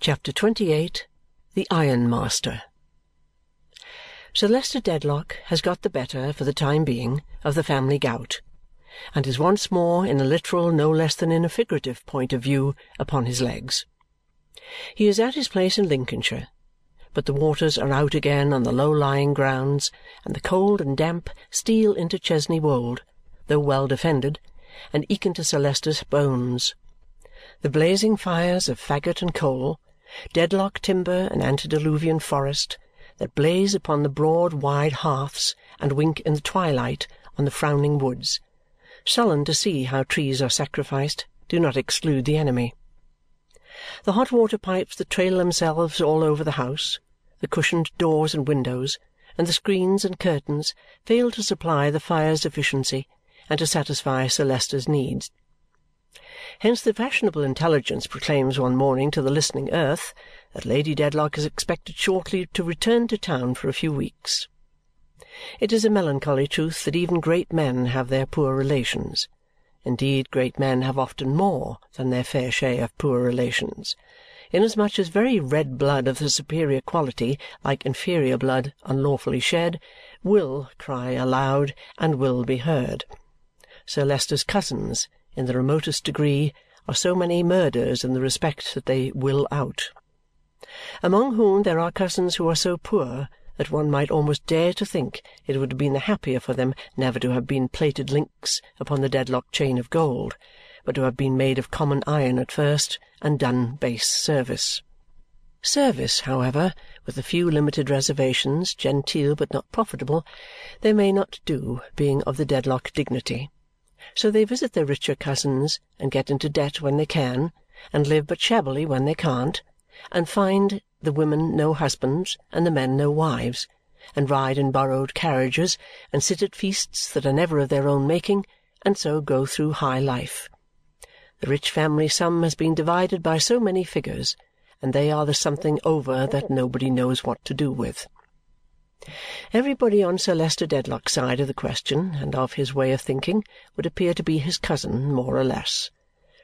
CHAPTER XXVIII The Ironmaster Sir Leicester Dedlock has got the better, for the time being, of the family gout and is once more, in a literal no less than in a figurative point of view, upon his legs. He is at his place in Lincolnshire, but the waters are out again on the low-lying grounds, and the cold and damp steal into Chesney Wold, though well defended, and eke into Sir Leicester's bones. The blazing fires of faggot and coal, Dedlock timber and antediluvian forest, that blaze upon the broad wide hearths and wink in the twilight on the frowning woods, sullen to see how trees are sacrificed, do not exclude the enemy. The hot water pipes that trail themselves all over the house, the cushioned doors and windows, and the screens and curtains fail to supply the fire's efficiency and to satisfy Sir Leicester's needs. Hence the fashionable intelligence proclaims one morning to the listening earth that Lady Dedlock is expected shortly to return to town for a few weeks. It is a melancholy truth that even great men have their poor relations. Indeed, great men have often more than their fair share of poor relations, inasmuch as very red blood of the superior quality, like inferior blood unlawfully shed, will cry aloud and will be heard. Sir Leicester's cousins, in the remotest degree, are so many murders in the respect that they will out. Among whom there are cousins who are so poor that one might almost dare to think it would have been the happier for them never to have been plated links upon the Dedlock chain of gold, but to have been made of common iron at first and done base service. Service, however, with a few limited reservations, genteel but not profitable, they may not do, being of the Dedlock dignity. So they visit their richer cousins, and get into debt when they can, and live but shabbily when they can't, and find the women no husbands and the men no wives, and ride in borrowed carriages, and sit at feasts that are never of their own making, and so go through high life. The rich family sum has been divided by so many figures, and they are the something over that nobody knows what to do with. Everybody on Sir Leicester Dedlock's side of the question and of his way of thinking would appear to be his cousin more or less,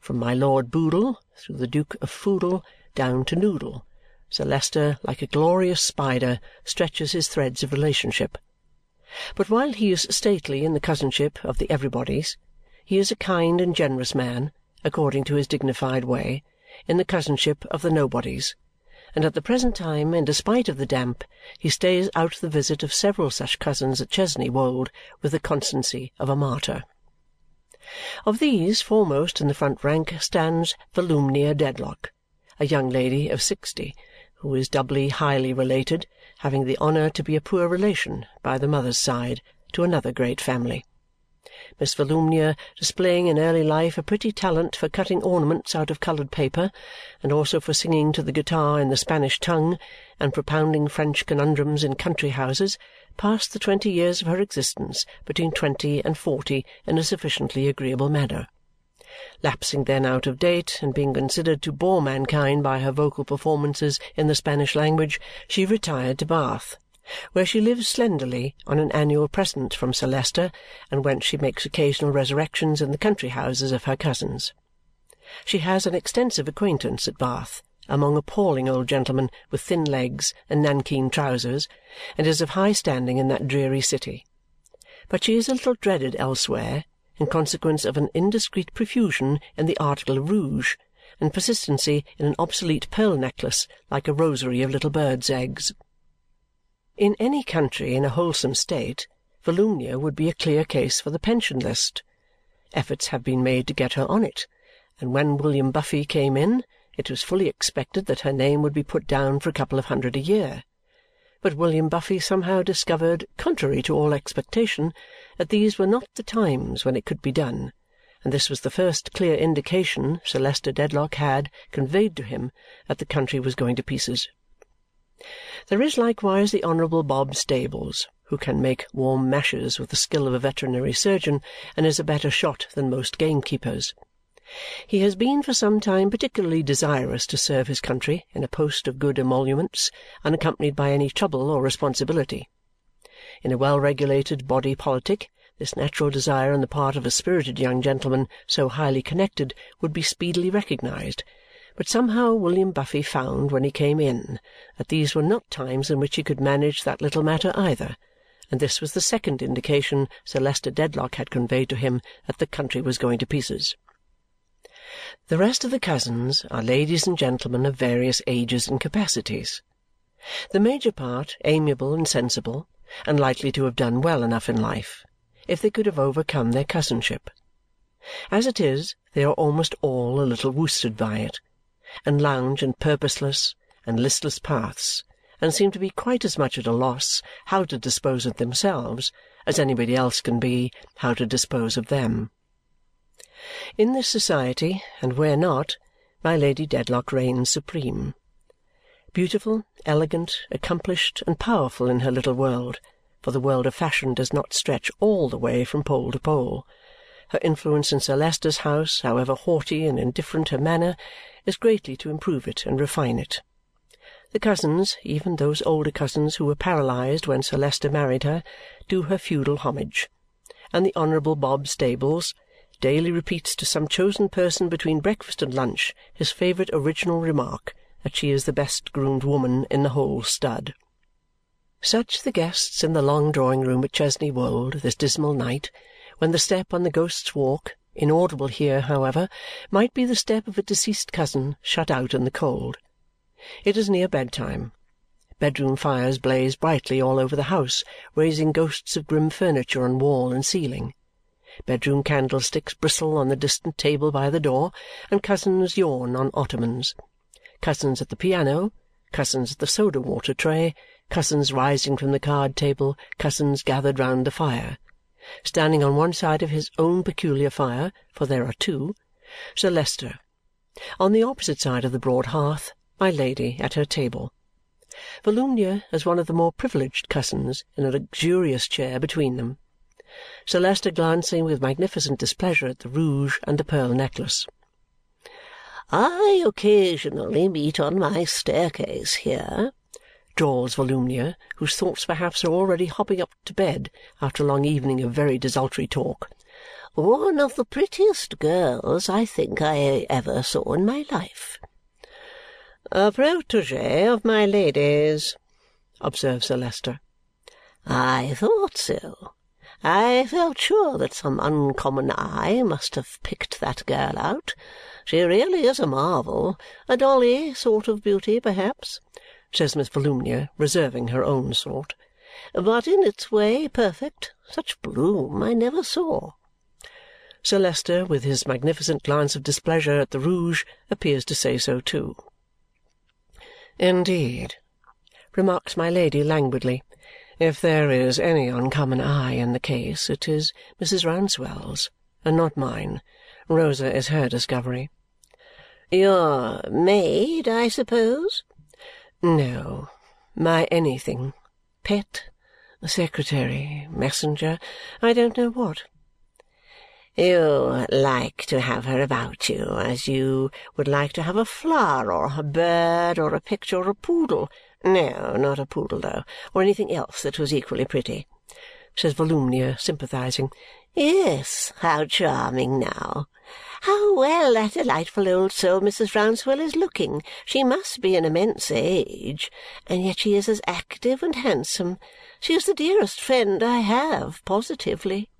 from my Lord Boodle through the Duke of Foodle down to Noodle Sir Leicester, like a glorious spider, stretches his threads of relationship. But while he is stately in the cousinship of the everybodies, he is a kind and generous man, according to his dignified way, in the cousinship of the nobodies, and at the present time, in despite of the damp, he stays out the visit of several such cousins at Chesney Wold with the constancy of a martyr. Of these, foremost in the front rank stands Volumnia Dedlock, a young lady of sixty who is doubly highly related, having the honour to be a poor relation, by the mother's side, to another great family. Miss Volumnia displaying in early life a pretty talent for cutting ornaments out of coloured paper, and also for singing to the guitar in the Spanish tongue and propounding French conundrums in country houses, passed the twenty years of her existence between twenty and forty in a sufficiently agreeable manner. Lapsing then out of date and being considered to bore mankind by her vocal performances in the Spanish language, she retired to Bath, where she lives slenderly on an annual present from Sir Leicester and whence she makes occasional resurrections in the country houses of her cousins. She has an extensive acquaintance at Bath among appalling old gentlemen with thin legs and nankeen trousers and is of high standing in that dreary city. But she is a little dreaded elsewhere in consequence of an indiscreet profusion in the article of rouge and persistency in an obsolete pearl necklace like a rosary of little birds' eggs. In any country in a wholesome state, Volumnia would be a clear case for the pension list. Efforts have been made to get her on it, and when William Buffy came in, it was fully expected that her name would be put down for a couple of hundred a year but William Buffy somehow discovered, contrary to all expectation, that these were not the times when it could be done, and this was the first clear indication Sir Leicester Dedlock had conveyed to him that the country was going to pieces. There is likewise the Honourable Bob Stables, who can make warm mashes with the skill of a veterinary surgeon and is a better shot than most gamekeepers. He has been for some time particularly desirous to serve his country in a post of good emoluments, unaccompanied by any trouble or responsibility. In a well regulated body politic, this natural desire on the part of a spirited young gentleman so highly connected would be speedily recognized, But somehow William Buffy found when he came in that these were not times in which he could manage that little matter either, and this was the second indication Sir Leicester Dedlock had conveyed to him that the country was going to pieces. The rest of the cousins are ladies and gentlemen of various ages and capacities. The major part amiable and sensible, and likely to have done well enough in life, if they could have overcome their cousinship. As it is, they are almost all a little worsted by it, and lounge in purposeless and listless paths, and seem to be quite as much at a loss how to dispose of themselves as anybody else can be how to dispose of them. In this society, and where not, my Lady Dedlock reigns supreme. Beautiful, elegant, accomplished, and powerful in her little world, for the world of fashion does not stretch all the way from pole to pole. Her influence in Sir Leicester's house, however haughty and indifferent her manner, is greatly to improve it and refine it. The cousins, even those older cousins who were paralysed when Sir Leicester married her, do her feudal homage; and the Honourable Bob Stables, daily repeats to some chosen person between breakfast and lunch his favourite original remark that she is the best groomed woman in the whole stud. Such the guests in the long drawing-room at Chesney Wold this dismal night, when the step on the Ghost's Walk, inaudible here, however, might be the step of a deceased cousin shut out in the cold. It is near bedtime. Bedroom fires blaze brightly all over the house, raising ghosts of grim furniture on wall and ceiling. Bedroom candlesticks bristle on the distant table by the door, and cousins yawn on ottomans. Cousins at the piano, cousins at the soda-water tray, cousins rising from the card-table, cousins gathered round the fire. Standing on one side of his own peculiar fire, for there are two, Sir Leicester. On the opposite side of the broad hearth, my Lady at her table. Volumnia as one of the more privileged cousins in a luxurious chair between them. Sir Leicester glancing with magnificent displeasure at the rouge and the pearl necklace. "I occasionally meet on my staircase here," drawls Volumnia, whose thoughts perhaps are already hopping up to bed after a long evening of very desultory talk, "one of the prettiest girls I think I ever saw in my life." "A protégée of my Lady's," observes Sir Leicester. "I thought so. I felt sure that some uncommon eye must have picked that girl out. She really is a marvel. A Dolly sort of beauty, perhaps," says Miss Volumnia, reserving her own sort, "but in its way perfect. Such bloom I never saw." Sir Leicester, with his magnificent glance of displeasure at the rouge, appears to say so too. "Indeed," remarks my Lady languidly. If there is any uncommon eye in the case, it is Mrs. Rouncewell's, and not mine. Rosa is her discovery." "Your maid, I suppose?" "No, my anything. Pet, secretary, messenger, I don't know what." "You like to have her about you as you would like to have a flower, or a bird, or a picture, or a poodle. No, not a poodle, though, or anything else that was equally pretty," says Volumnia, sympathizing. "Yes, how charming now! How well that delightful old soul Mrs. Rouncewell is looking! She must be an immense age, and yet she is as active and handsome. She is the dearest friend I have, positively."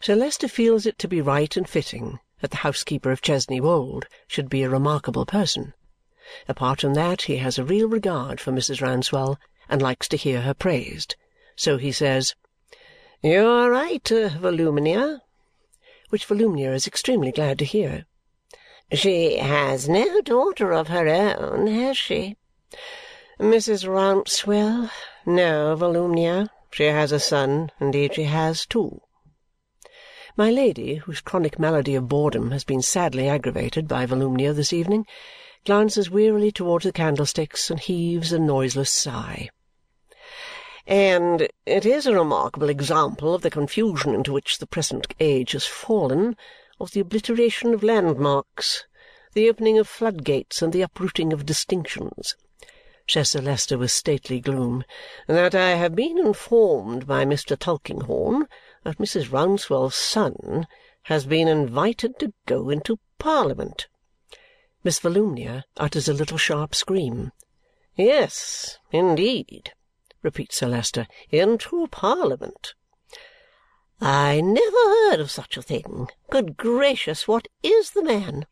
Sir Leicester feels it to be right and fitting that the housekeeper of Chesney Wold should be a remarkable person. Apart from that, he has a real regard for Mrs. Rouncewell and likes to hear her praised. So he says, "You are right, uh, Volumnia," which Volumnia is extremely glad to hear. "She has no daughter of her own, has she?" "Mrs. Rouncewell? No, Volumnia. She has a son. Indeed she has two." My Lady, whose chronic malady of boredom has been sadly aggravated by Volumnia this evening, glances wearily towards the candlesticks and heaves a noiseless sigh. "And it is a remarkable example of the confusion into which the present age has fallen, of the obliteration of landmarks, the opening of floodgates, and the uprooting of distinctions," says Sir Leicester with stately gloom, "that I have been informed by Mr. Tulkinghorn that Mrs. Rouncewell's son has been invited to go into Parliament. Miss Volumnia utters a little sharp scream. "Yes, indeed," repeats Sir Leicester. "Into Parliament." "I never heard of such a thing! Good gracious, what IS the man?"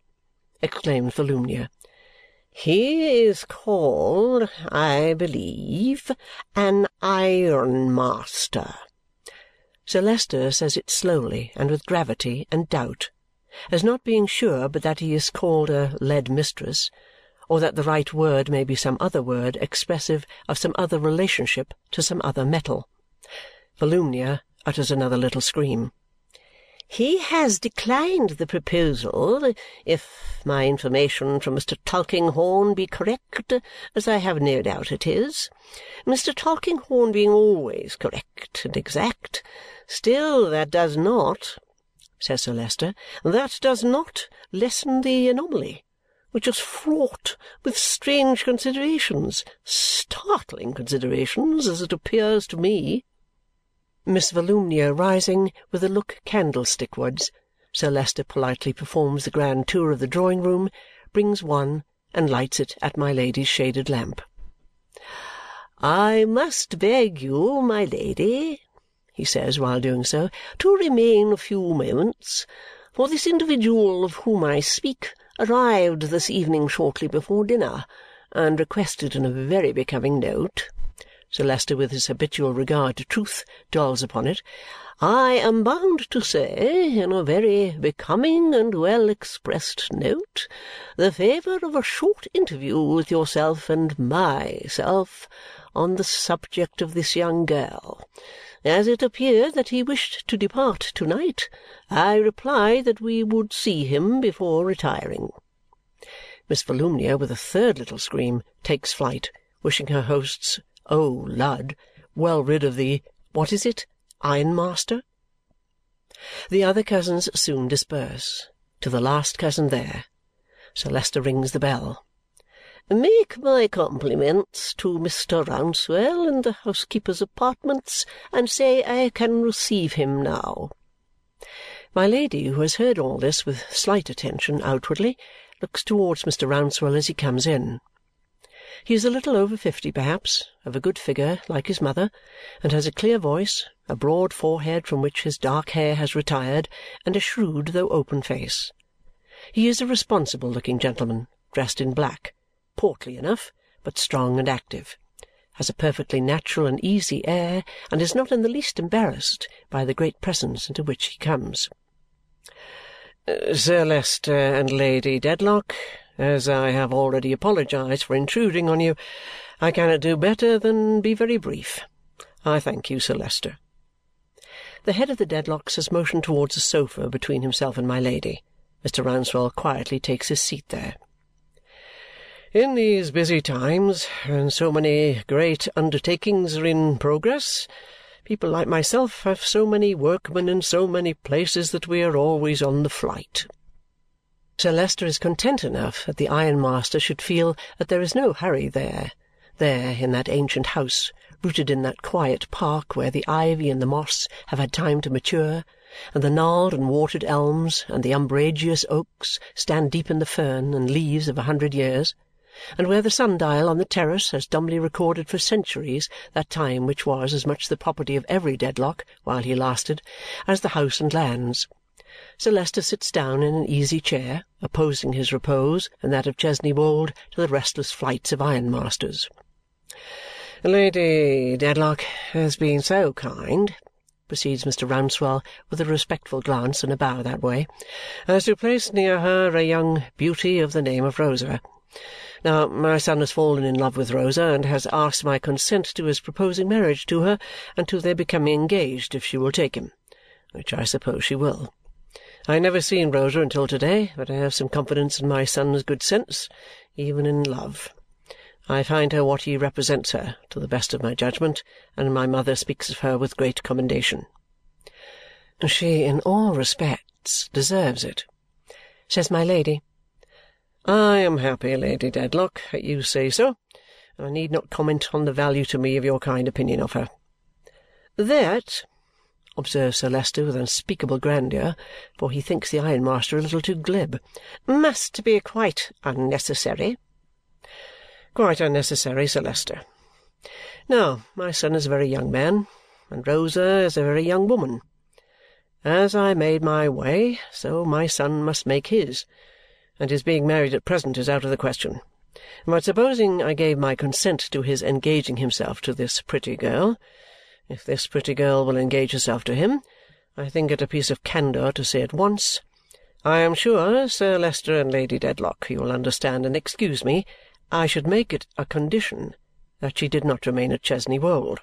exclaims Volumnia. "He is called, I believe, an ironmaster." Sir Leicester says it slowly and with gravity and doubt, as not being sure but that he is called a lead mistress, or that the right word may be some other word expressive of some other relationship to some other metal. Volumnia utters another little scream. "He has declined the proposal, if my information from Mr. Tulkinghorn be correct, as I have no doubt it is. Mr. Tulkinghorn being always correct and exact. Still that does not," says Sir Leicester, "that does not lessen the anomaly, which is fraught with strange considerations startling considerations, as it appears to me. Miss Volumnia rising with a look candlestickwards, Sir Leicester politely performs the grand tour of the drawing-room, brings one, and lights it at my Lady's shaded lamp. "I must beg you, my Lady," he says while doing so, "to remain a few moments, for this individual of whom I speak arrived this evening shortly before dinner and requested in a very becoming note Sir Leicester, with his habitual regard to truth, dwells upon it. I am bound to say, in a very becoming and well expressed note, the favour of a short interview with yourself and myself on the subject of this young girl. As it appeared that he wished to depart to-night, I replied that we would see him before retiring." Miss Volumnia, with a third little scream, takes flight, wishing her hosts "Oh, Lud, well rid of the what is it? Ironmaster? The other cousins soon disperse, to the last cousin there. Sir Leicester rings the bell. "Make my compliments to Mr. Rouncewell in the housekeeper's apartments and say I can receive him now." My Lady, who has heard all this with slight attention outwardly, looks towards Mr. Rouncewell as he comes in. He is a little over fifty perhaps, of a good figure like his mother, and has a clear voice, a broad forehead from which his dark hair has retired, and a shrewd though open face. He is a responsible looking gentleman, dressed in black, portly enough, but strong and active, has a perfectly natural and easy air, and is not in the least embarrassed by the great presence into which he comes. "Sir Leicester and Lady Dedlock, as I have already apologized for intruding on you, I cannot do better than be very brief. I thank you, Sir Leicester." The head of the Dedlocks has motioned towards a sofa between himself and my Lady. Mr. Rouncewell quietly takes his seat there. In these busy times, when so many great undertakings are in progress, people like myself have so many workmen in so many places that we are always on the flight. Sir Leicester is content enough that the ironmaster should feel that there is no hurry there, there in that ancient house, rooted in that quiet park where the ivy and the moss have had time to mature, and the gnarled and watered elms and the umbrageous oaks stand deep in the fern and leaves of a hundred years, and where the sun-dial on the terrace has dumbly recorded for centuries that time which was as much the property of every Dedlock, while he lasted, as the house and lands. Sir Leicester sits down in an easy chair, opposing his repose and that of Chesney Wold to the restless flights of ironmasters. "Lady Dedlock has been so kind," proceeds Mr. Rouncewell with a respectful glance and a bow that way, "as to place near her a young beauty of the name of Rosa. Now, my son has fallen in love with Rosa and has asked my consent to his proposing marriage to her and to their becoming engaged if she will take him, which I suppose she will. I never seen Rosa until to-day, but I have some confidence in my son's good sense, even in love. I find her what he represents her, to the best of my judgment, and my mother speaks of her with great commendation." "She in all respects deserves it," says my Lady. "I am happy, Lady Dedlock, that you say so, and I need not comment on the value to me of your kind opinion of her. That observes Sir Leicester with unspeakable grandeur, for he thinks the ironmaster a little too glib, must be quite unnecessary. Quite unnecessary, Sir Leicester. Now, my son is a very young man, and Rosa is a very young woman. As I made my way, so my son must make his, and his being married at present is out of the question. But supposing I gave my consent to his engaging himself to this pretty girl, if this pretty girl will engage herself to him, I think it a piece of candour to say at once, I am sure, Sir Leicester and Lady Dedlock, you will understand and excuse me, I should make it a condition that she did not remain at Chesney Wold.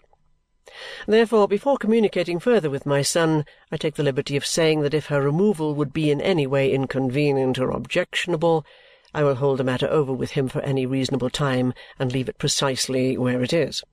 Therefore, before communicating further with my son, I take the liberty of saying that if her removal would be in any way inconvenient or objectionable, I will hold the matter over with him for any reasonable time and leave it precisely where it is.